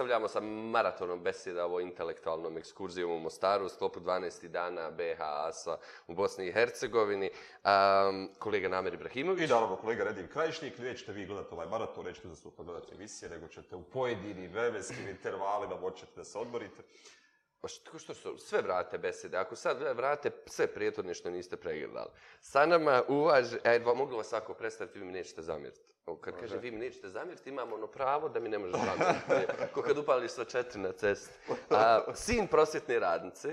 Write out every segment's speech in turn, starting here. nastavljamo sa maratonom besjeda ovo intelektualnom ekskurzijom u Mostaru u sklopu 12. dana BH ASA u Bosni i Hercegovini. Um, kolega Namer Ibrahimović. I naravno kolega Redim Krajišnik. Nećete vi gledati ovaj maraton, nećete da su pogledati emisije, nego ćete u pojedini vremenskim intervalima moćete da se odborite. Pa što, što su sve vrate besede? Ako sad vrate sve prijetodne što niste pregledali. Sa nama uvaž... Ajde, e, mogu vas ako predstaviti, vi mi nećete zamjeriti. Kad kaže vi mi nećete zamjeriti, imamo ono pravo da mi ne može zamjeriti. Ko kad upališ sva četiri na cesti. A, sin prosvjetne radnice,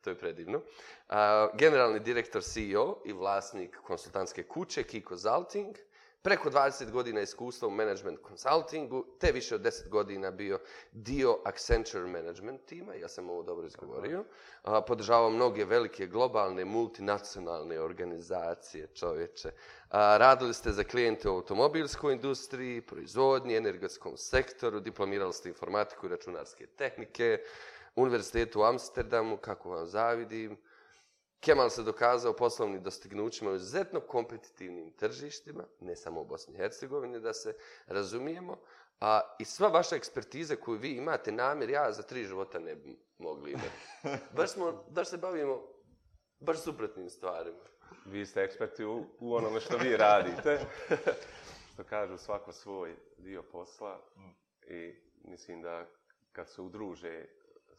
to je predivno, a, generalni direktor CEO i vlasnik konsultantske kuće Kiko Zalting, preko 20 godina iskustva u management consultingu, te više od 10 godina bio dio Accenture management tima, ja sam ovo dobro izgovorio, a, podržavao mnoge velike globalne multinacionalne organizacije čovječe. A, radili ste za klijente u automobilskoj industriji, proizvodnji, energetskom sektoru, diplomirali ste informatiku i računarske tehnike, univerzitetu u Amsterdamu, kako vam zavidim, Kemal se dokazao poslovnim dostignućima u izuzetno kompetitivnim tržištima, ne samo u Bosni i Hercegovini, da se razumijemo, a i sva vaša ekspertiza koju vi imate, namjer ja za tri života ne bi mogli imati. Baš, smo, baš se bavimo baš suprotnim stvarima. Vi ste eksperti u, u onome što vi radite. Što kažu svako svoj dio posla i mislim da kad se udruže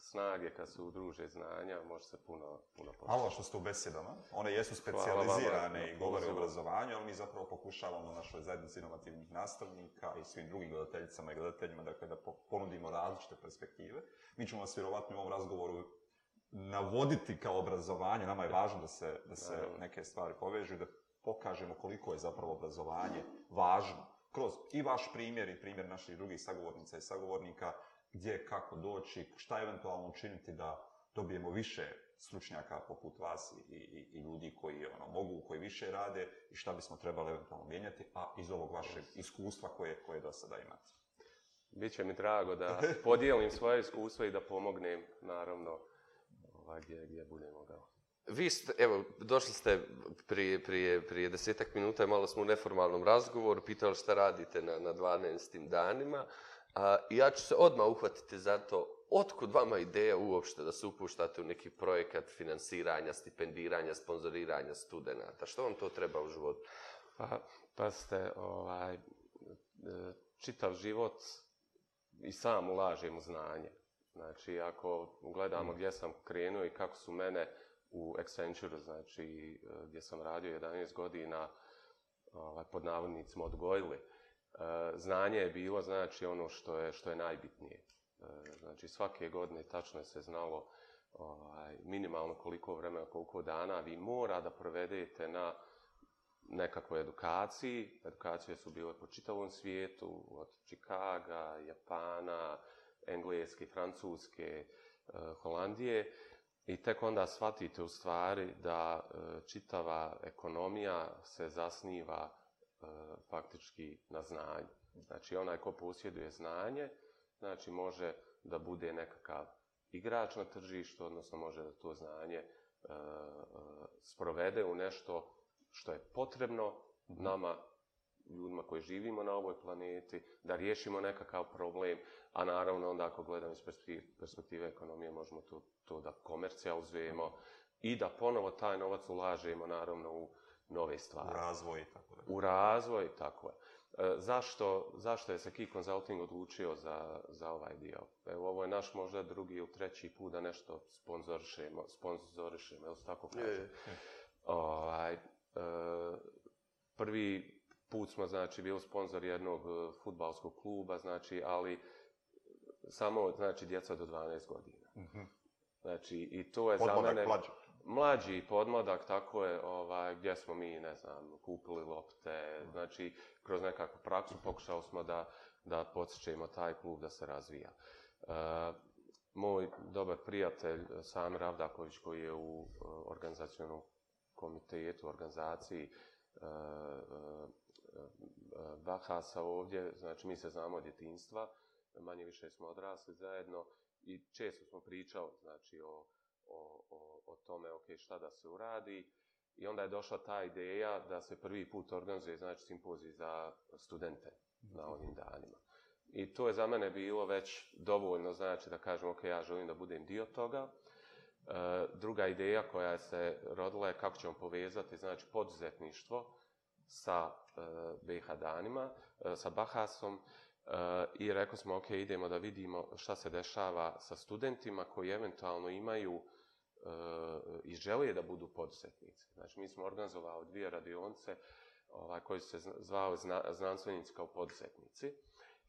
snage, kad se udruže znanja, može se puno, puno postati. Hvala što ste u besjedama. One jesu specializirane i govore o obrazovanju, ali mi zapravo pokušavamo našoj zajednici inovativnih nastavnika i svim drugim gledateljicama i gledateljima dakle, da ponudimo različite perspektive. Mi ćemo vas vjerovatno u ovom razgovoru navoditi kao obrazovanje. Nama je važno da se, da se neke stvari povežu da pokažemo koliko je zapravo obrazovanje važno kroz i vaš primjer i primjer naših drugih sagovornica i sagovornika gdje kako doći, šta eventualno učiniti da dobijemo više stručnjaka poput vas i, i, i ljudi koji ono mogu, koji više rade i šta bismo trebali eventualno mijenjati, a iz ovog vašeg iskustva koje koje do sada imate. Biće mi drago da podijelim svoje iskustva i da pomognem, naravno, ovaj, gdje, gdje budem mogao. Vi ste, evo, došli ste prije, prije, prije desetak minuta i malo smo u neformalnom razgovoru, pitali šta radite na, na 12. danima. Uh, A, ja ću se odmah uhvatiti za to, otkud vama ideja uopšte da se upuštate u neki projekat finansiranja, stipendiranja, sponsoriranja studenta? Što vam to treba u životu? Pa, pa ste, ovaj, e, čitav život i sam ulažim u znanje. Znači, ako gledamo mm. gdje sam krenuo i kako su mene u Accenture, znači, e, gdje sam radio 11 godina, ovaj, pod navodnicima odgojili, uh, Eh, znanje je bilo znači ono što je što je najbitnije. Eh, znači svake godine tačno je se znalo ovaj, minimalno koliko vremena, koliko dana vi mora da provedete na nekakvoj edukaciji. Edukacije su bile po čitavom svijetu, od Čikaga, Japana, Engleske, Francuske, eh, Holandije. I tek onda shvatite u stvari da čitava ekonomija se zasniva uh, E, faktički na znanje. Znači, onaj ko posjeduje znanje, znači, može da bude nekakav igrač na tržištu, odnosno može da to znanje e, e sprovede u nešto što je potrebno nama, ljudima koji živimo na ovoj planeti, da riješimo nekakav problem, a naravno onda ako gledamo iz perspektive ekonomije, možemo to, to da komercijalizujemo i da ponovo taj novac ulažemo, naravno, u, nove stvari. U razvoj, tako da. U razvoj, tako je. E, zašto, zašto je se Key Consulting odlučio za, za ovaj dio? Evo, ovo je naš možda drugi ili treći put da nešto sponzorišemo, sponzorišemo, je li tako kaže? Je, je. Ovaj, e, prvi put smo, znači, bio sponzor jednog e, futbalskog kluba, znači, ali samo, znači, djeca do 12 godina. Mm -hmm. Znači, i to je Odmah za mene... Odmah mlađi podmladak, tako je, ovaj, gdje smo mi, ne znam, kupili lopte, znači, kroz nekakvu praksu pokušali smo da, da podsjećemo taj klub da se razvija. E, moj dobar prijatelj, Sam Ravdaković, koji je u e, organizacijalnom komitetu, organizaciji e, e, e, Bahasa ovdje, znači, mi se znamo od djetinstva, manje više smo odrasli zajedno i često smo pričali, znači, o o, o, o tome okay, šta da se uradi. I onda je došla ta ideja da se prvi put organizuje znači, simpozij za studente na ovim danima. I to je za mene bilo već dovoljno, znači da kažem, ok, ja želim da budem dio toga. E, druga ideja koja se rodila je kako ćemo povezati, znači, poduzetništvo sa e, BH danima, e, sa Bahasom. E, I rekao smo, ok, idemo da vidimo šta se dešava sa studentima koji eventualno imaju e, i žele da budu poduzetnici. Znači, mi smo organizovali dvije radionce ovaj, koji se zvali znanstvenici kao poduzetnici.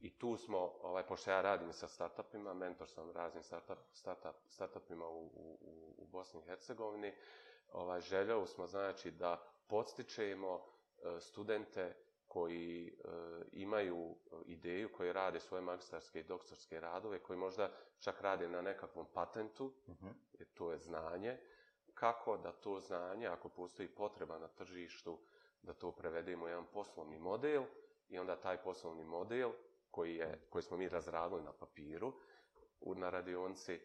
I tu smo, ovaj, pošto ja radim sa startupima, mentor sam raznim startup, startup, startupima u, u, u Bosni i Hercegovini, ovaj, željeli smo znači da podstičemo e, studente koji e, imaju e, ideju, koji rade svoje magistarske i doktorske radove, koji možda čak rade na nekakvom patentu, uh mhm. -huh. jer to je znanje, kako da to znanje, ako postoji potreba na tržištu, da to prevedemo u jedan poslovni model i onda taj poslovni model koji, je, mhm. koji smo mi razradili na papiru u, na radionci,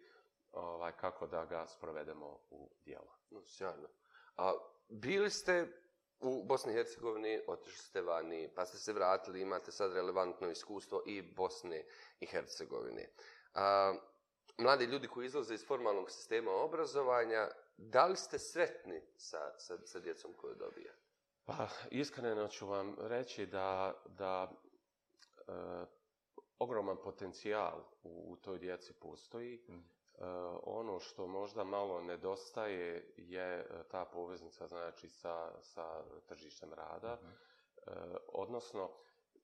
ovaj, kako da ga sprovedemo u dijelo. No, sjajno. A bili ste u Bosni i Hercegovini, otišli ste vani, pa ste se vratili, imate sad relevantno iskustvo i Bosne i Hercegovine. A, mladi ljudi koji izlaze iz formalnog sistema obrazovanja, da li ste sretni sa, sa, sa djecom koje dobija? Pa, iskreno ću vam reći da, da e, ogroman potencijal u, u toj djeci postoji. Mm. E, ono što možda malo nedostaje je e, ta poveznica znači sa, sa tržištem rada. Uh-huh. Odnosno,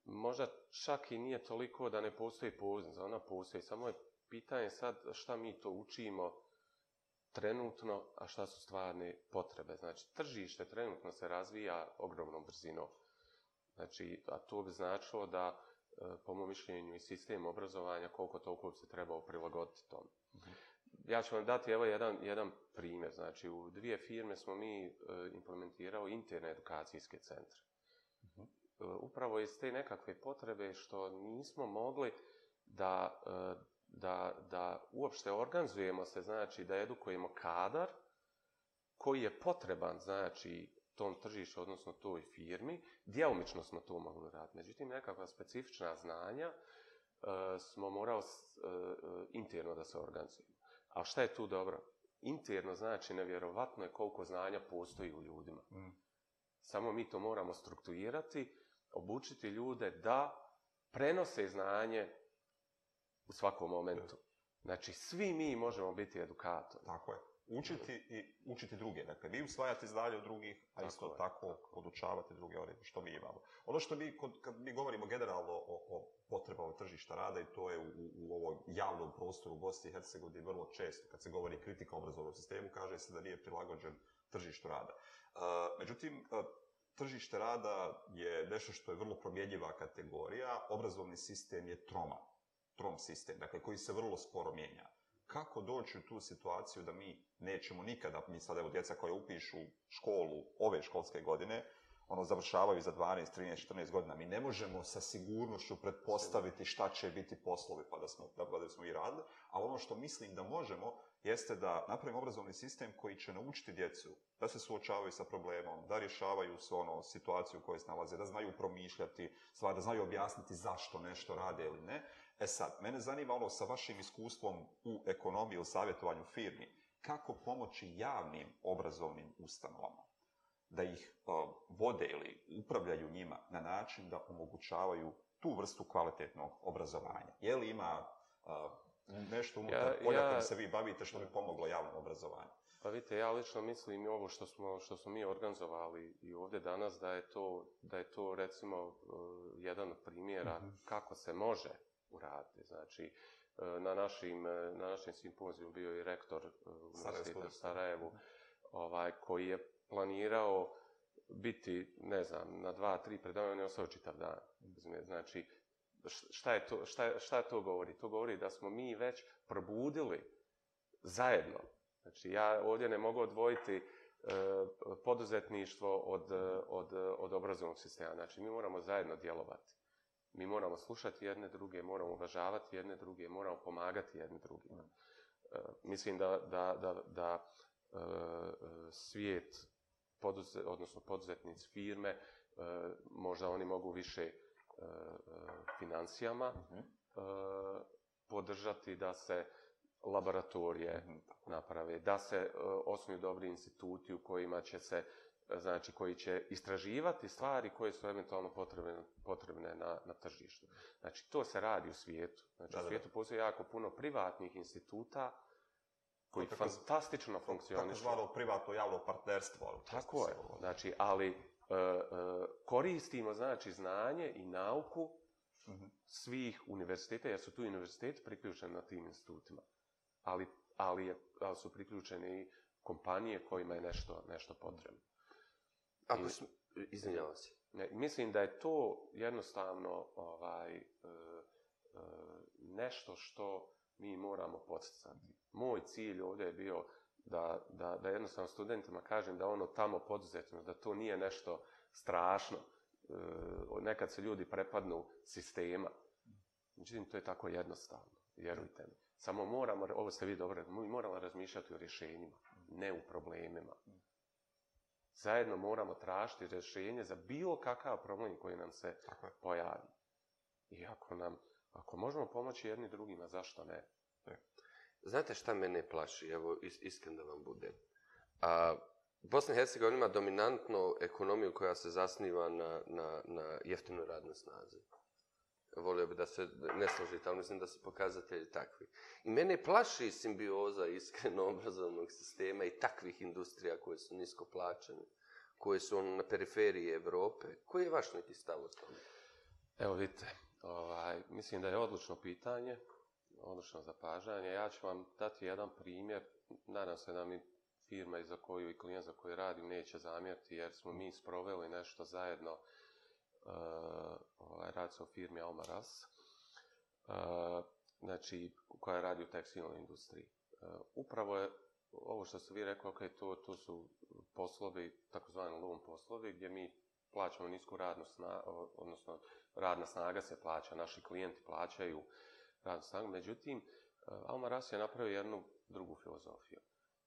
možda čak i nije toliko da ne postoji poveznica, ona postoji. Samo je pitanje sad šta mi to učimo trenutno, a šta su stvarne potrebe. Znači, tržište trenutno se razvija ogromnom brzinom. Znači, a to bi značilo da uh, E, po mojom mišljenju, i sistem obrazovanja, koliko toliko bi se trebao prilagoditi tom. Ja ću vam dati evo jedan, jedan primjer. Znači, u dvije firme smo mi e, implementirao interne edukacijske centre. E, upravo iz te nekakve potrebe što nismo mogli da, da, da uopšte organizujemo se, znači, da edukujemo kadar koji je potreban, znači, tom tržištu, odnosno toj firmi, djelomično smo to mogli raditi. Međutim, nekakva specifična znanja e, smo morali e, e, interno da se organizujemo. A šta je tu dobro? Interno znači nevjerovatno je koliko znanja postoji u ljudima. Mm. Samo mi to moramo strukturirati, obučiti ljude da prenose znanje u svakom momentu. Znači, svi mi možemo biti edukatori. Tako je učiti i učiti druge. Dakle, vi usvajate znanje od drugih, a tako isto je, tako, tako podučavate druge one što mi imamo. Ono što mi, kod, kad mi govorimo generalno o, o potrebama tržišta rada i to je u, u ovom javnom prostoru u Bosni i Hercegovini vrlo često, kad se govori kritika obrazovnom sistemu, kaže se da nije prilagođen tržištu rada. Uh, međutim, e, tržište rada je nešto što je vrlo promjenjiva kategorija, obrazovni sistem je troma, trom sistem, dakle, koji se vrlo sporo mijenja kako doći u tu situaciju da mi nećemo nikada, mi sad evo djeca koja upišu školu ove školske godine, ono završavaju za 12, 13, 14 godina. Mi ne možemo sa sigurnošću pretpostaviti šta će biti poslovi pa da smo da, da smo i radili, a ono što mislim da možemo jeste da napravimo obrazovni sistem koji će naučiti djecu da se suočavaju sa problemom, da rješavaju se ono situaciju u kojoj se nalaze, da znaju promišljati, da znaju objasniti zašto nešto rade ili ne. E sad, mene zanima ono sa vašim iskustvom u ekonomiji ili savjetovanju firmi, kako pomoći javnim obrazovnim ustanovama? da ih vode ili upravljaju njima na način da omogućavaju tu vrstu kvalitetnog obrazovanja. Je li ima nešto unutar ja, polja ja, kojim se vi bavite što bi pomoglo javnom obrazovanju? Pa vidite, ja lično mislim i ovo što smo, što smo mi organizovali i ovdje danas, da je to, da je to recimo e, jedan od primjera mm -hmm. kako se može uraditi. Znači, e, na našim, e, na našim simpoziju bio je rektor Sarajevo, Sarajevu, mhm. ovaj, koji je planirao biti, ne znam, na dva, tri predavanja, on je ostao čitav dan. Znači, šta, je to, šta, šta to govori? To govori da smo mi već probudili zajedno. Znači, ja ovdje ne mogu odvojiti e, poduzetništvo od, od, od obrazovnog sistema. Znači, mi moramo zajedno djelovati. Mi moramo slušati jedne druge, moramo uvažavati jedne druge, moramo pomagati jedne druge. E, mislim da, da, da, da e, e svijet poduze, odnosno poduzetnici firme, e, možda oni mogu više e, e financijama mhm. e, podržati da se laboratorije mhm, naprave, da se e, osnuju dobri instituti u kojima će se e, znači koji će istraživati stvari koje su eventualno potrebne, potrebne na, na tržištu. Znači, to se radi u svijetu. Znači, da, da, da. u svijetu postoji jako puno privatnih instituta uh, koji tako, fantastično funkcioniš. Tako zvano privato javno partnerstvo. Ono, tako je. Znači, ali e, e, koristimo znači znanje i nauku mm -hmm. svih univerziteta, jer su tu univerziteti priključeni na tim institutima. Ali, ali, je, ali su priključeni i kompanije kojima je nešto, nešto potrebno. Ako su... Izvinjala se. Ne, mislim da je to jednostavno ovaj, e, e, nešto što mi moramo podsjecati moj cilj ovdje je bio da, da, da jednostavno studentima kažem da ono tamo poduzetno, da to nije nešto strašno. E, nekad se ljudi prepadnu sistema. Međutim, to je tako jednostavno, vjerujte mi. Samo moramo, ovo ste vi dobro, mi moramo razmišljati o rješenjima, ne u problemima. Zajedno moramo tražiti rješenje za bilo kakav problem koji nam se tako. pojavi. I ako nam, ako možemo pomoći jednim drugima, zašto ne? E. Znate šta mene plaši, evo iskren da vam bude. A, Bosna i Hercegovina ima dominantno ekonomiju koja se zasniva na, na, na jeftinoj radnoj snazi. Volio bi da se ne složite, ali mislim da su pokazatelji takvi. I mene plaši simbioza iskreno obrazovnog sistema i takvih industrija koje su nisko plaćene, koje su ono na periferiji Evrope. Koji je vaš neki stav o tome? Evo vidite, ovaj, mislim da je odlučno pitanje odlično zapažanje. Ja ću vam dati jedan primjer. Nadam se da mi firma za koju i klijent za koju radim neće zamjeriti, jer smo mi sproveli nešto zajedno. Uh, ovaj, rad se o firmi Almaras, uh, eh, znači, koja radi u tekstilnoj industriji. Uh, upravo je ovo što ste vi rekli, ok, to, to su poslovi, takozvani lovom poslovi, gdje mi plaćamo nisku radnu snagu, odnosno radna snaga se plaća, naši klijenti plaćaju uh, radnu snagu. Međutim, e, Alma Ras je napravio jednu drugu filozofiju.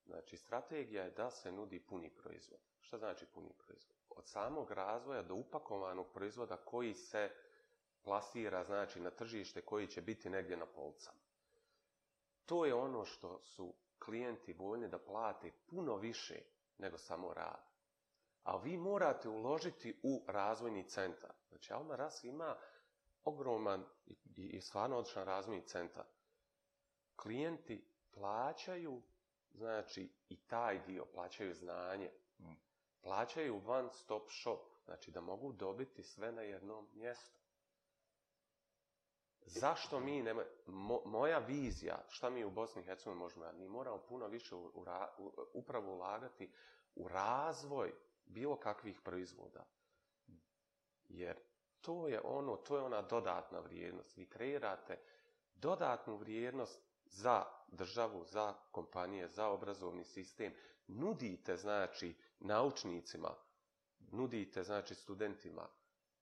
Znači, strategija je da se nudi puni proizvod. Šta znači puni proizvod? Od samog razvoja do upakovanog proizvoda koji se plasira, znači, na tržište koji će biti negdje na polcama. To je ono što su klijenti voljni da plate puno više nego samo rad. A vi morate uložiti u razvojni centar. Znači, Alma Ras ima uh, ogroman i, i stvarno odličan razvojni centar. Klijenti plaćaju, znači, i taj dio, plaćaju znanje. Mm. Plaćaju one stop shop, znači da mogu dobiti sve na jednom mjestu. Zašto mi nema, mo, moja vizija, šta mi u Bosni i Hercegovini možemo, mi moramo puno više u, u, u, upravo ulagati u razvoj bilo kakvih proizvoda. Mm. Jer To je ono, to je ona dodatna vrijednost. Vi kreirate dodatnu vrijednost za državu, za kompanije, za obrazovni sistem. Nudite, znači, naučnicima, nudite, znači, studentima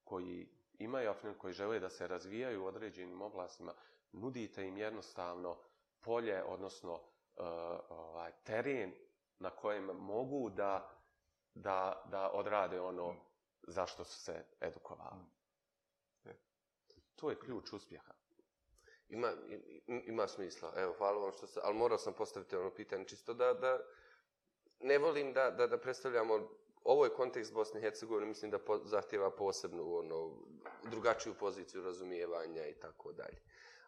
koji imaju afinu, koji žele da se razvijaju u određenim oblastima, nudite im jednostavno polje, odnosno uh, ovaj, teren na kojem mogu da, da, da odrade ono zašto su se edukovali. Mm. To je ključ uspjeha. Ima, ima smisla. Evo, hvala vam što se... Ali morao sam postaviti ono pitanje čisto da... da ne volim da, da, da predstavljamo... Ono, ovo je kontekst Bosne i Hercegovine, mislim da po, zahtjeva posebnu, ono, drugačiju poziciju razumijevanja i tako dalje.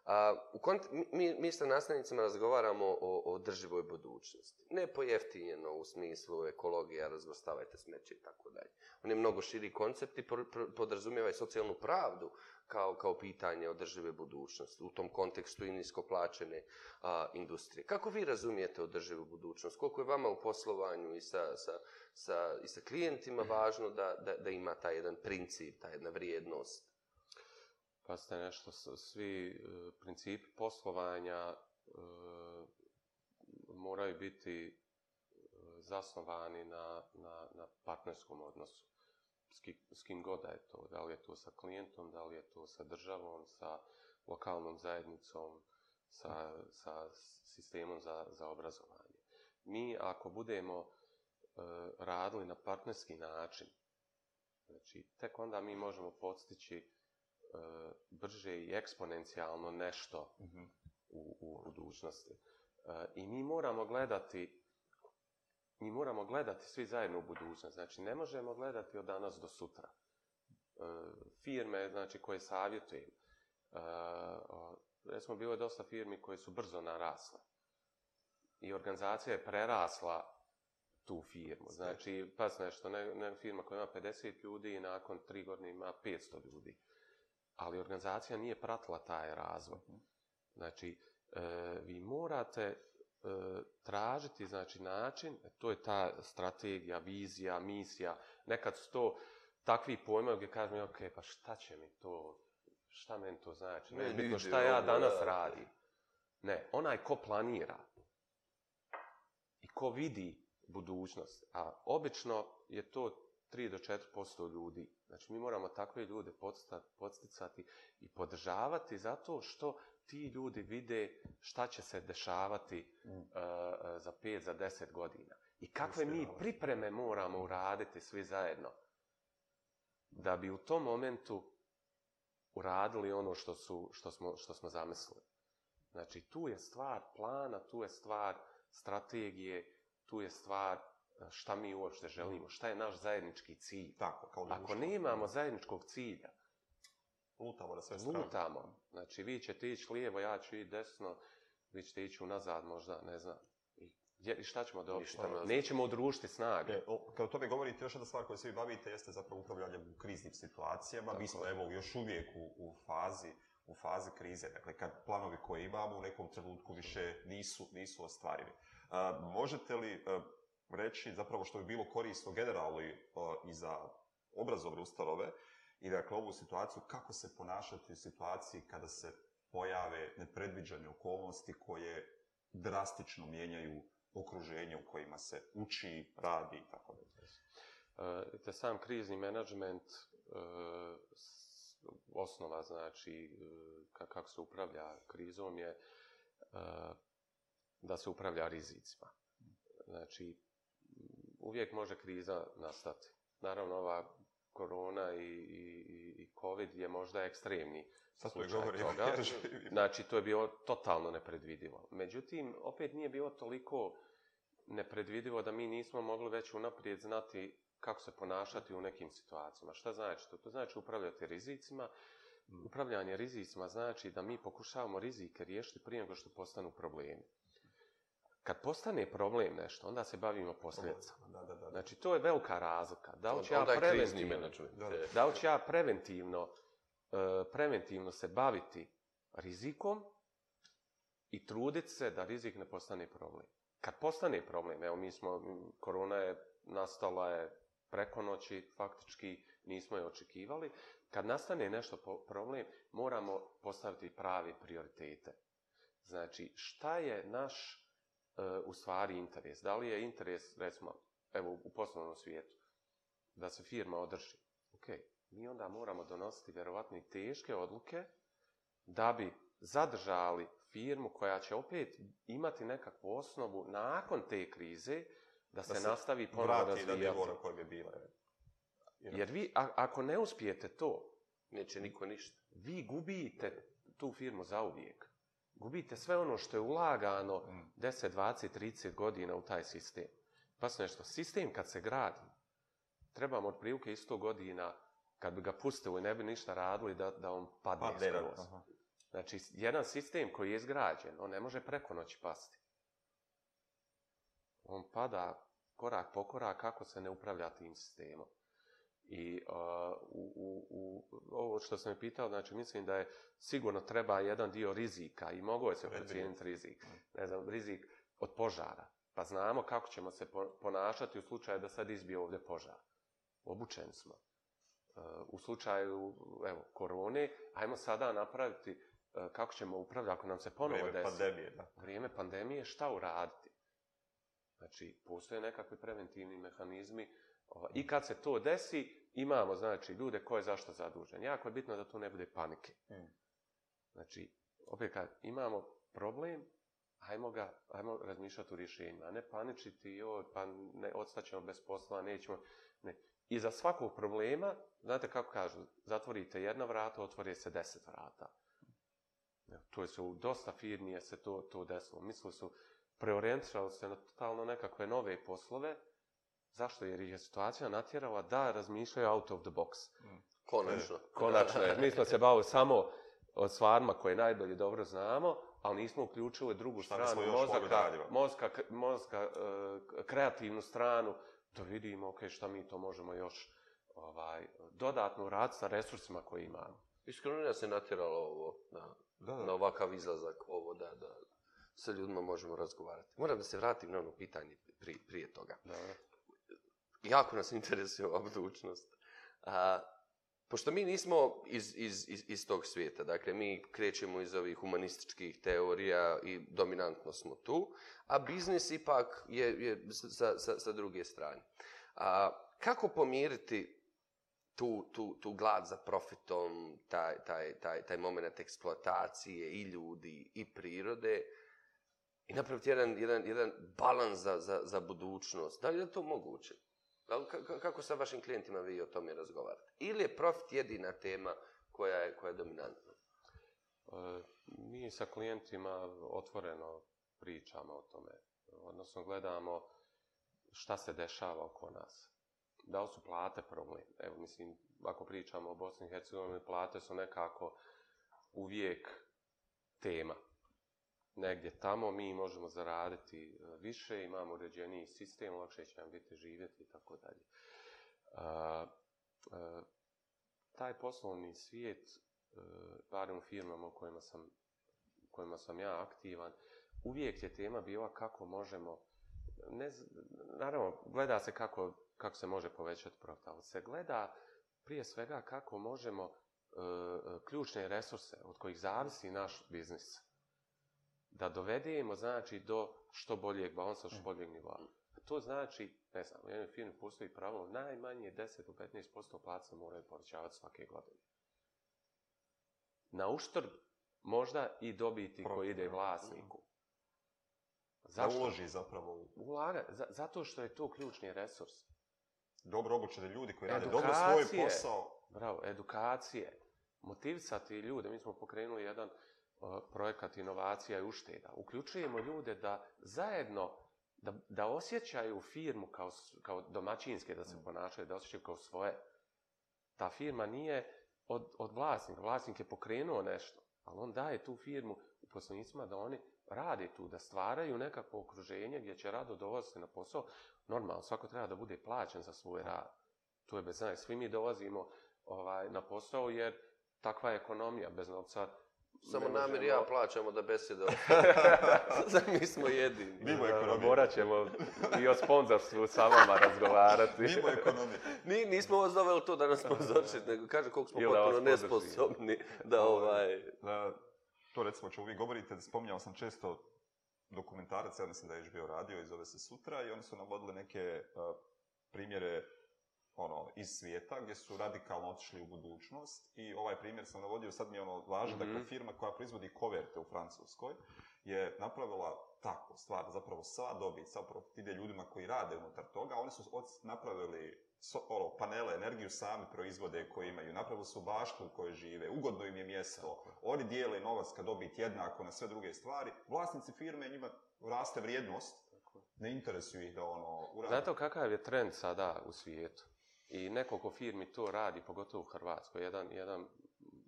A, u kont mi, mi sa nastavnicima razgovaramo o, o drživoj budućnosti. Ne pojeftinjeno u smislu ekologija, razvrstavajte smeće i tako dalje. On je mnogo širi koncept i pr, pr, podrazumijeva i socijalnu pravdu kao, kao pitanje održive budućnosti u tom kontekstu i niskoplačene a, industrije. Kako vi razumijete održivu budućnost? Koliko je vama u poslovanju i sa, sa, sa, i sa klijentima važno da, da, da ima taj jedan princip, ta jedna vrijednost? pa ste nešto svi e, principi poslovanja e, moraju biti e, zasnovani na, na, na partnerskom odnosu. S, ki, s kim god je to, da li je to sa klijentom, da li je to sa državom, sa lokalnom zajednicom, sa, sa sistemom za, za obrazovanje. Mi ako budemo uh, radili na partnerski način, znači tek onda mi možemo postići uh, E, brže i eksponencijalno nešto mm -hmm. u, u budućnosti. E, I mi moramo gledati mi moramo gledati svi zajedno u budućnost. Znači, ne možemo gledati od danas do sutra. E, firme, znači, koje savjetujem. E, recimo, bilo je dosta firmi koje su brzo narasle. I organizacija je prerasla tu firmu. Znači, pas nešto, ne, ne firma koja ima 50 ljudi i nakon tri godine ima 500 ljudi. Uh, ali organizacija nije pratila taj razvoj. Mhm. Znači, e, vi morate e, tražiti znači, način, to je ta strategija, vizija, misija, nekad su to takvi pojmovi gdje kažem, ok, pa šta će mi to, šta meni to znači, ne, ne bitno, šta ja danas radim. Ne, onaj ko planira i ko vidi budućnost, a obično je to 3 do 4% ljudi. Znači, mi moramo takve ljude podsticati i podržavati zato što ti ljudi vide šta će se dešavati uh, za 5, za 10 godina. I kakve mi pripreme moramo uraditi svi zajedno da bi u tom momentu uradili ono što, su, što, smo, što smo zamislili. Znači, tu je stvar plana, tu je stvar strategije, tu je stvar šta mi uopšte želimo, šta je naš zajednički cilj. Tako, kao Ako ne imamo mm. zajedničkog cilja, lutamo na sve strane. Lutamo. Znači, vi ćete ići lijevo, ja ću ići desno, vi ćete ići unazad možda, ne znam. I šta ćemo da opštamo? Nećemo odrušiti snage. E, o, kada o tome govorite, još jedna stvar koju se vi bavite jeste zapravo upravljanje u kriznim situacijama. Tako. Mi smo, evo, još uvijek u, u fazi u fazi krize, dakle kad planovi koje imamo u nekom trenutku više nisu, nisu ostvarivi. A, možete li a, reći zapravo što bi bilo korisno generalno i, e, i za obrazovne ustanove i dakle ovu situaciju, kako se ponašati u situaciji kada se pojave nepredviđene okolnosti koje drastično mijenjaju okruženje u kojima se uči, radi i tako da. E, te sam krizni menadžment e, osnova, znači, kako se upravlja krizom je da se upravlja rizicima. Znači, uvijek može kriza nastati. Naravno, ova korona i, i, i COVID je možda ekstremni Sad slučaj govorim, toga. Ja znači, to je bilo totalno nepredvidivo. Međutim, opet nije bilo toliko nepredvidivo da mi nismo mogli već unaprijed znati kako se ponašati u nekim situacijama. Šta znači to? To znači upravljati rizicima. Upravljanje rizicima znači da mi pokušavamo rizike riješiti prije nego što postanu problemi. Kad postane problem nešto, onda se bavimo posljedicama. Da, da, da. Znači, to je velika razlika. Da li ću ja preventivno, da li ću ja preventivno, e, preventivno se baviti rizikom i trudit se da rizik ne postane problem. Kad postane problem, evo mi smo, korona je nastala je preko noći, faktički nismo je očekivali. Kad nastane nešto problem, moramo postaviti pravi prioritete. Znači, šta je naš e, u stvari interes. Da li je interes, recimo, evo, u poslovnom svijetu, da se firma održi? Ok, mi onda moramo donositi vjerovatno i teške odluke da bi zadržali firmu koja će opet imati nekakvu osnovu nakon te krize da, da se, se nastavi ponovno razvijati. Da se je bila. Jer vi, a, ako ne uspijete to, neće niko ništa. Vi gubite tu firmu za uvijek gubite sve ono što je ulagano mm. 10, 20, 30 godina u taj sistem. Pa su nešto, sistem kad se gradi, trebamo od prilike 100 godina, kad bi ga pustili, ne bi ništa radili, da, da on padne pa, skroz. Znači, jedan sistem koji je izgrađen, on ne može preko noći pasti. On pada korak po korak, kako se ne upravlja tim sistemom. I uh, u, u, u, ovo što sam mi pitao, znači mislim da je sigurno treba jedan dio rizika i mogo je se procijeniti rizik, mm. ne znam, rizik od požara. Pa znamo kako ćemo se ponašati u slučaju da sad izbije ovdje požar. Obučen smo. E, u slučaju, evo, korone, ajmo sada napraviti e, kako ćemo upravljati ako nam se ponovo desi. pandemije, da. Vrijeme pandemije, šta uraditi? Znači, postoje nekakvi preventivni mehanizmi uh, I kad se to desi, imamo, znači, ljude ko je zašto zadužen. Jako je bitno da tu ne bude panike. Mm. Znači, opet kad imamo problem, hajmo, ga, hajmo razmišljati u rješenjima. Ne paničiti, jo, pa ne odstaćemo bez posla, nećemo... Ne. I za svakog problema, znate kako kažu, zatvorite jedno vrata, otvori se deset vrata. To je se u dosta firmije se to, to desilo. Mislili su, preorientirali se na totalno nekakve nove poslove, Zašto? Jer ih je situacija natjerala da razmišljaju out of the box. Mm. Konačno. E, konačno. Jer mi smo se bavili samo od stvarima koje najbolje dobro znamo, ali nismo uključili drugu Šta stranu mozaka, mozka, mozka, e, kreativnu stranu, da vidimo okay, šta mi to možemo još ovaj, dodatno raditi sa resursima koje imamo. Iskreno ja se natjeralo ovo, na, da, da. na ovakav izlazak, ovo da, da sa ljudima možemo razgovarati. Moram da se vratim na ono pitanje pri, prije toga. Da jako nas interesuje ova budućnost. A, pošto mi nismo iz, iz, iz, iz tog svijeta, dakle, mi krećemo iz ovih humanističkih teorija i dominantno smo tu, a biznis ipak je, je sa, sa, sa druge strane. A, kako pomiriti tu, tu, tu glad za profitom, taj, taj, taj, taj moment eksploatacije i ljudi i prirode i napraviti jedan, jedan, jedan balans za, za, za budućnost? Da li je to moguće? kako sa vašim klijentima vi o tome razgovarate? Ili je profit jedina tema koja je, koja je dominantna? E, mi sa klijentima otvoreno pričamo o tome. Odnosno, gledamo šta se dešava oko nas. Da li su plate problem? Evo, mislim, ako pričamo o Bosni i Hercegovini, plate su nekako uvijek tema negdje tamo mi možemo zaraditi e, više, imamo uređeniji sistem, lakše će nam biti živjeti i tako dalje. E, e, taj poslovni svijet, e, barem u firmama u kojima sam, u kojima sam ja aktivan, uvijek je tema bila kako možemo, ne, naravno, gleda se kako, kako se može povećati profit, ali se gleda prije svega kako možemo e, ključne resurse od kojih zavisi naš biznis, da dovedemo, znači, do što boljeg balansa, što e. boljeg nivoa. To znači, ne znam, u jednoj firmi postoji pravilo, najmanje 10 do 15% placa moraju povećavati svake godine. Na uštrb možda i dobiti Protim, koji ide vlasniku. Da uloži zapravo. Ulaga, za, zato što je to ključni resurs. Dobro obučene ljudi koji rade dobro svoj posao. Bravo, edukacije. Motivisati ljude. Mi smo pokrenuli jedan uh, projekat inovacija i ušteda. Uključujemo ljude da zajedno, da, da osjećaju firmu kao, kao domaćinske, da se mm. ponašaju, da osjećaju kao svoje. Ta firma nije od, od vlasnika. Vlasnik je pokrenuo nešto, ali on daje tu firmu u poslovnicima da oni rade tu, da stvaraju nekako okruženje gdje će rado dovoziti na posao. Normalno, svako treba da bude plaćen za svoj rad. To je bez znači. Svi mi dolazimo ovaj, na posao jer takva je ekonomija. Bez novca Samo namir ja plaćamo da besedo. mi smo jedini. Mimo ekonomije. Morat ćemo i o sponsorstvu sa vama razgovarati. Mimo ekonomije. Ni, nismo vas doveli to da nas pozorčite, nego kaže koliko smo potpuno nesposobni da ovaj, ovaj... Da, to recimo čemu vi govorite, spominjao sam često dokumentarac, ja mislim da je još bio radio i zove se Sutra i oni su navodili neke uh, primjere ono, iz svijeta, gdje su radikalno otišli u budućnost i ovaj primjer sam navodio, sad mi je ono važno, mm -hmm. dakle firma koja proizvodi koverte u Francuskoj je napravila tako stvar, zapravo sva dobit, sva profit ide ljudima koji rade unutar toga, oni su od, napravili so, ono, panele, energiju sami proizvode koje imaju, napravili su baštu u kojoj žive, ugodno im je mjesto, oni dijele novac kad dobit jednako na sve druge stvari, vlasnici firme njima raste vrijednost, ne interesuje ih da ono... Urade. Zato kakav je trend sada u svijetu? I nekoliko firmi to radi, pogotovo u Hrvatskoj. Jedan, jedan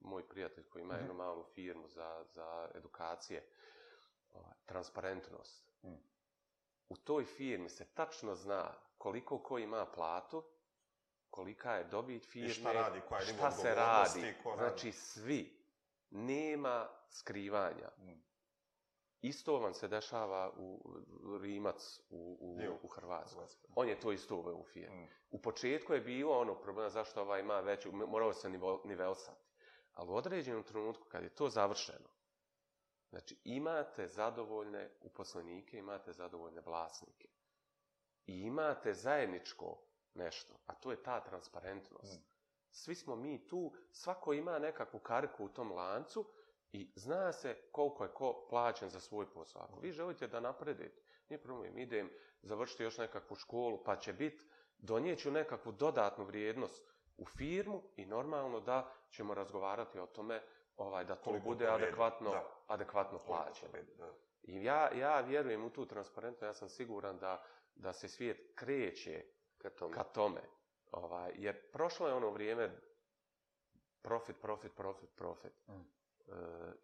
moj prijatelj koji ima mm. jednu malu firmu za, za edukacije, transparentnost. Mm. U toj firmi se tačno zna koliko ko ima platu, kolika je dobit firme, šta, radi, koja šta se radi. Ko radi. Znači, svi. Nema skrivanja. Mm. Isto vam se dešava u Rimac u, u, u Hrvatskoj. On je to isto uveo u firmi. Mm. U početku je bilo ono problema zašto ovaj ima veću, morao se nivelsati. Ali u određenom trenutku, kad je to završeno, znači imate zadovoljne uposlenike, imate zadovoljne vlasnike. I imate zajedničko nešto, a to je ta transparentnost. Mm. Svi smo mi tu, svako ima nekakvu kariku u tom lancu, I zna se koliko je ko plaćen za svoj posao. Ako mm. vi želite da napredite, nije problem, idem završiti još nekakvu školu, pa će biti, donijeću nekakvu dodatnu vrijednost u firmu i normalno da ćemo razgovarati o tome ovaj da to bude adekvatno, da. adekvatno plaćeno. I ja, ja vjerujem u tu transparentno, ja sam siguran da, da se svijet kreće ka tome. Ka tome. Ovaj, jer prošlo je ono vrijeme profit, profit, profit, profit. Mm e,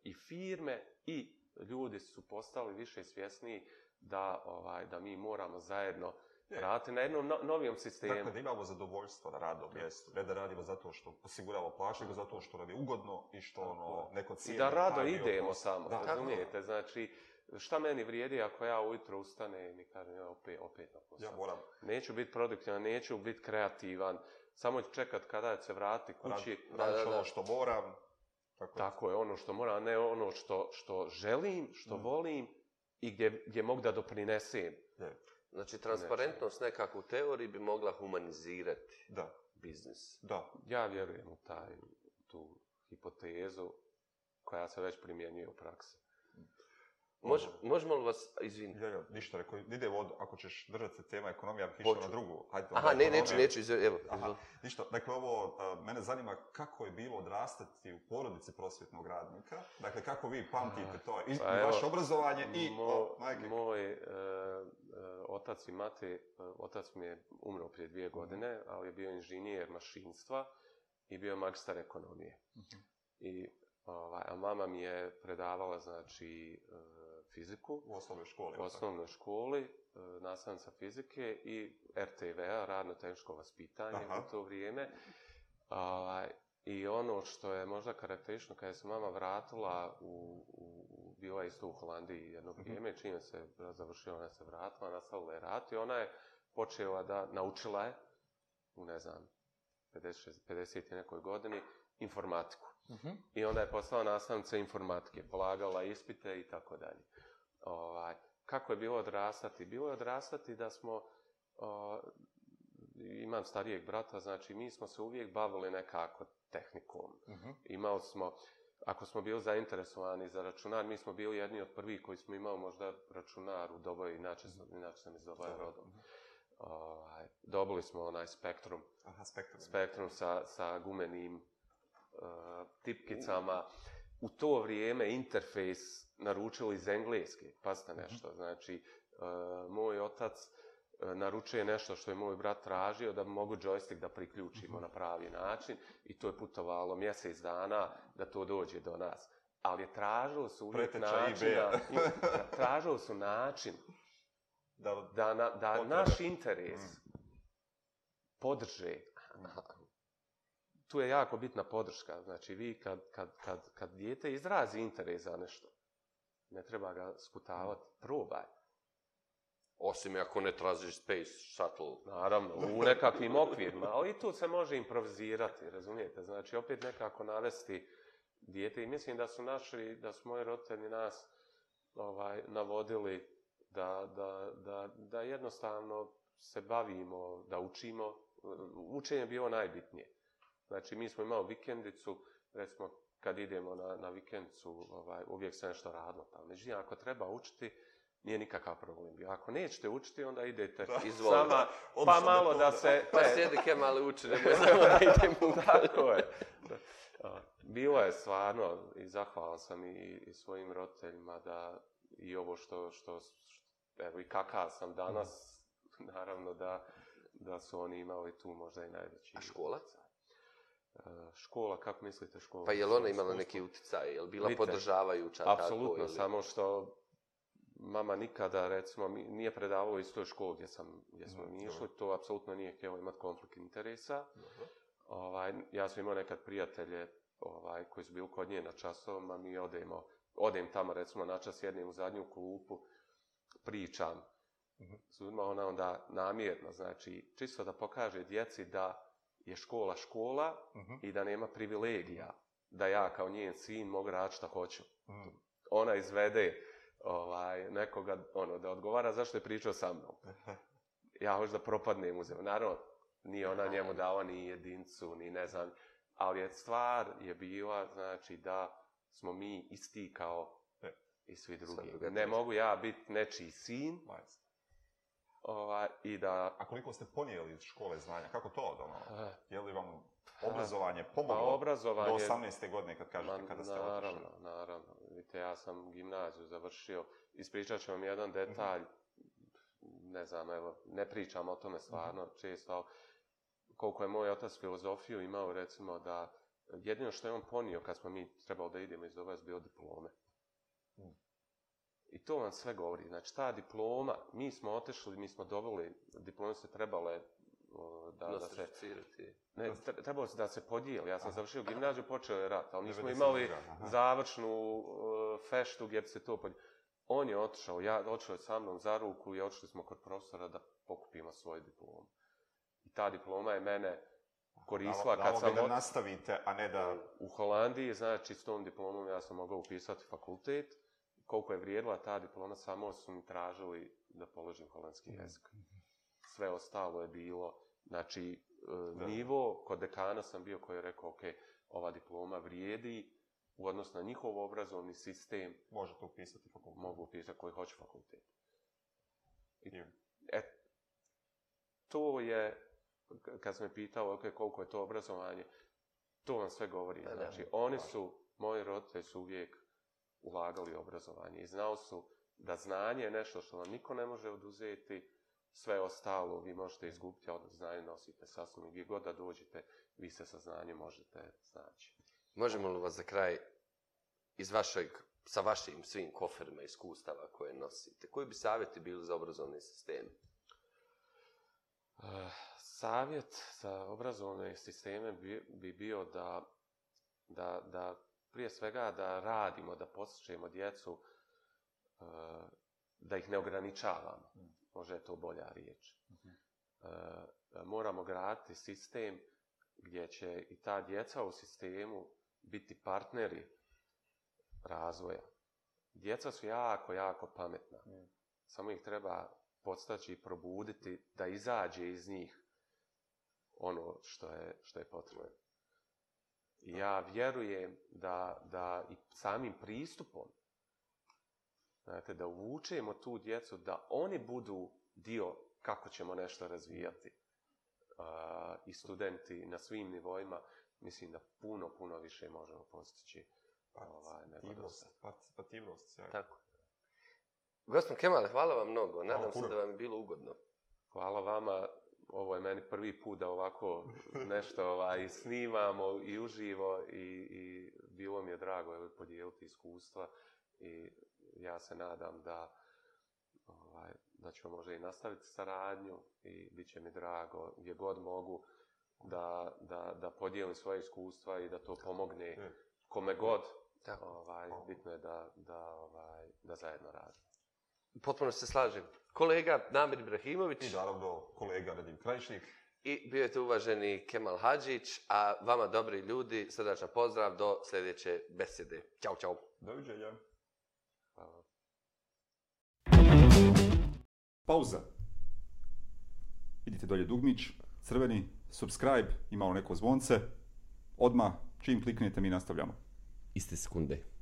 i firme i ljudi su postali više svjesni da ovaj da mi moramo zajedno raditi na jednom no, novijom sistemu. Dakle, da imamo zadovoljstvo na radnom mjestu, ne da radimo zato što osiguramo plaću, nego zato što nam je ugodno i što Tako. ono, neko cijeli... I da rado idemo odnos. samo, da, razumijete? Da. Znači, šta meni vrijedi ako ja ujutro ustane i mi kažem, ja opet, opet na posao. Ja moram. Neću biti produktivan, neću biti kreativan, samo ću čekat kada ću se vratiti kući. Radit ću ono što moram, Tako, Tako je, ono što mora, ne ono što, što želim, što ne. Mm. volim i gdje, gdje mogu da doprinesem. Ne. Znači, transparentnost ne. nekako u teoriji bi mogla humanizirati da. biznis. Da. Ja vjerujem u taj, tu hipotezu koja se već primjenjuje u praksi. Mož, možemo li vas, izvini? Ja, ja, ništa, rekao, ide vod, ako ćeš držati se tema ekonomija, bih na drugu. Hajde, Aha, ne, neću, neću, izvini, evo. Aha, ništa, dakle, ovo, a, eh, mene zanima kako je bilo odrastati u porodici prosvjetnog radnika, dakle, kako vi pamtite to, i, pa, evo, vaše obrazovanje i mo, o, majke. Moj e, otac i mate, otac mi je umro prije dvije mhm. godine, mm. ali je bio inženjer mašinstva i bio magistar ekonomije. Mm -hmm. I Ovaj, a mama mi je predavala, znači, fiziku. U osnovnoj školi. U osnovnoj tako. školi, e, nastavnica fizike i RTV-a, radno-tehničko vaspitanje Aha. u to vrijeme. A, I ono što je možda karakterično, kada se mama vratila, u, u, u, bila je isto u Holandiji jedno mhm. vrijeme, mm -hmm. čim se završila, ona se vratila, nastavila je rat i ona je počela da naučila je, u ne znam, 50. i nekoj godini, informatiku. Mm -hmm. I onda je postala nastavnica informatike, polagala ispite i tako dalje ovaj, kako je bilo odrastati? Bilo je odrastati da smo, o, imam starijeg brata, znači mi smo se uvijek bavili nekako tehnikom. Uh mhm. -huh. Imao smo, ako smo bili zainteresovani za računar, mi smo bili jedni od prvih koji smo imali možda računar u doboj, inače, uh mhm. -huh. inače sam iz doboja Dobro. rodom. Mhm. O, ovaj, dobili smo onaj spektrum. Aha, spektrum. Spektrum sa, sa gumenim uh, tipkicama. Uh -huh u to vrijeme interfejs naručili iz engleske, pasta mhm. nešto, znači e, moj otac e, naručuje nešto što je moj brat tražio da mogu joystick da priključimo mm -hmm. na pravi način i to je putovalo mjesec dana da to dođe do nas. Ali je tražilo su uvijek načina, tražilo su način da, da, na, da naš interes mm. podrže, tu je jako bitna podrška. Znači, vi kad, kad, kad, kad dijete izrazi interes za nešto, ne treba ga skutavati, probaj. Osim ako ne traziš space shuttle. Naravno, u nekakvim okvirima, ali i tu se može improvizirati, razumijete? Znači, opet nekako navesti dijete i mislim da su naši, da su moji roditelji nas ovaj, navodili da, da, da, da jednostavno se bavimo, da učimo. Učenje bi ovo najbitnije. Uh, Znači, mi smo imali vikendicu, recimo, kad idemo na, na vikendicu, ovaj, uvijek se nešto radilo tamo. Međutim, znači, ako treba učiti, nije nikakav problem. Ako nećete učiti, onda idete da, izvoli, sama, pa malo da se... Pa sjedi kem, ali uči, ne znamo da idem u... Tako je. Bilo je stvarno, i zahvalan sam i, i svojim roditeljima da i ovo što, što, što evo i kakav sam danas, mm. naravno da, da su oni imali tu možda i najveći... A školac? A Eh, škola, kako mislite škola? Pa je li ona imala iskustvo? neki utjecaj, je li bila Vite, podržavajuća? Apsolutno, ili... samo što mama nikada, recimo, nije predavala isto toj školi gdje, sam, gdje smo mi išli, to apsolutno nije htjelo imati konflikt interesa. Ovaj, ja sam imao nekad prijatelje ovaj, koji su bili kod nje na časovima, mi odemo, odem tamo, recimo, na čas jednim u zadnju klupu, pričam. Uh mhm. -huh. Sudima ona onda namjerno, znači, čisto da pokaže djeci da je škola škola uh mhm. -huh. i da nema privilegija da ja kao njen sin mogu raditi što hoću. Uh mhm. -huh. Ona izvede ovaj, nekoga ono, da odgovara zašto je pričao sa mnom. Ja hoću da propadnem uzem. Naravno, ni ona njemu dala ni jedincu, ni ne znam. Ali je stvar je bila znači, da smo mi isti kao e, i svi drugi. Ne mogu ja biti nečiji sin, Majest. Ova, i da... A koliko ste ponijeli iz škole znanja? Kako to od ono? Je li vam obrazovanje pomoglo pa obrazovanje... do 18. godine kad kažete Ma, kada ste otišli? Naravno, otišeli? naravno. Vidite, ja sam gimnaziju završio. Ispričat ću vam jedan detalj. Ne znam, evo, ne pričam o tome stvarno Aha. Mhm. često. Koliko je moj otac filozofiju imao, recimo, da jedino što je on ponio kad smo mi trebali da idemo iz ovaj bio diplome. Hmm. I to vam sve govori. Znači, ta diploma, mi smo otešli, mi smo dobili, diploma se trebalo je da, da se... Ne, trebalo se da se podijeli. Ja sam Aha. završio gimnaziju, počeo je rat, ali nismo imali završnu uh, feštu gdje bi se to podijelo. On je otišao, ja, otišao je sa mnom za ruku i otišli smo kod profesora da pokupimo svoju diplomu. I ta diploma je mene koristila kad sam... Da nastavite, a ne da... U, u Holandiji, znači, s tom diplomom ja sam mogao upisati fakultet koliko je vrijedila ta diploma, samo su mi tražili da položim holandski mhm. jezik. Sve ostalo je bilo, znači, e, da. nivo, kod dekana sam bio koji je rekao, ok, ova diploma vrijedi, u odnosu na njihov obrazovni sistem. Može to upisati fakultet. Mogu upisati koji hoće fakultet. I, yeah. et, to je, kad sam me pitao, ok, koliko je to obrazovanje, to vam sve govori. Da, znači, da, oni su, moji roditelji su uvijek ulagali u obrazovanje. I znao su da znanje je nešto što vam niko ne može oduzeti, sve ostalo vi možete izgubiti, a znanje nosite sa svom i gdje god da dođete, vi se sa znanjem možete znaći. Možemo li vas za kraj iz vašeg sa vašim svim koferima iskustava koje nosite. Koji bi savjeti bili za obrazovni sistem? Uh, savjet za obrazovne sisteme bi, bi bio da, da, da prije svega da radimo, da posjećujemo djecu, e, da ih ne ograničavamo. Može je to bolja riječ. E, moramo graditi sistem gdje će i ta djeca u sistemu biti partneri razvoja. Djeca su jako, jako pametna. Samo ih treba podstaći i probuditi da izađe iz njih ono što je, što je potrebno ja vjerujem da, da i samim pristupom, znate, da uvučemo tu djecu, da oni budu dio kako ćemo nešto razvijati. Uh, I studenti na svim nivoima, mislim da puno, puno više možemo postići. Ovaj, participativnost. Participativnost. Tako. Gospod Kemal, hvala vam mnogo. Nadam hvala se puno. da vam je bilo ugodno. Hvala vama ovo je meni prvi put da ovako nešto ovaj, snimamo i uživo i, i bilo mi je drago ovaj, podijeliti iskustva i ja se nadam da ovaj, da ćemo možda i nastaviti saradnju i bit će mi drago gdje god mogu da, da, da podijelim svoje iskustva i da to pomogne e. kome god ovaj, bitno je da, da, ovaj, da zajedno radim. Potpuno se slažem kolega Namir Ibrahimović. I naravno kolega Radim Krajišnik. I bio je tu uvaženi Kemal Hadžić, a vama dobri ljudi, srdačan pozdrav, do sljedeće besede. Ćao, čao. Doviđenja. Hvala. Pauza. Vidite dolje dugmić, crveni, subscribe, imalo neko zvonce. Odma, čim kliknete, mi nastavljamo. Iste sekunde.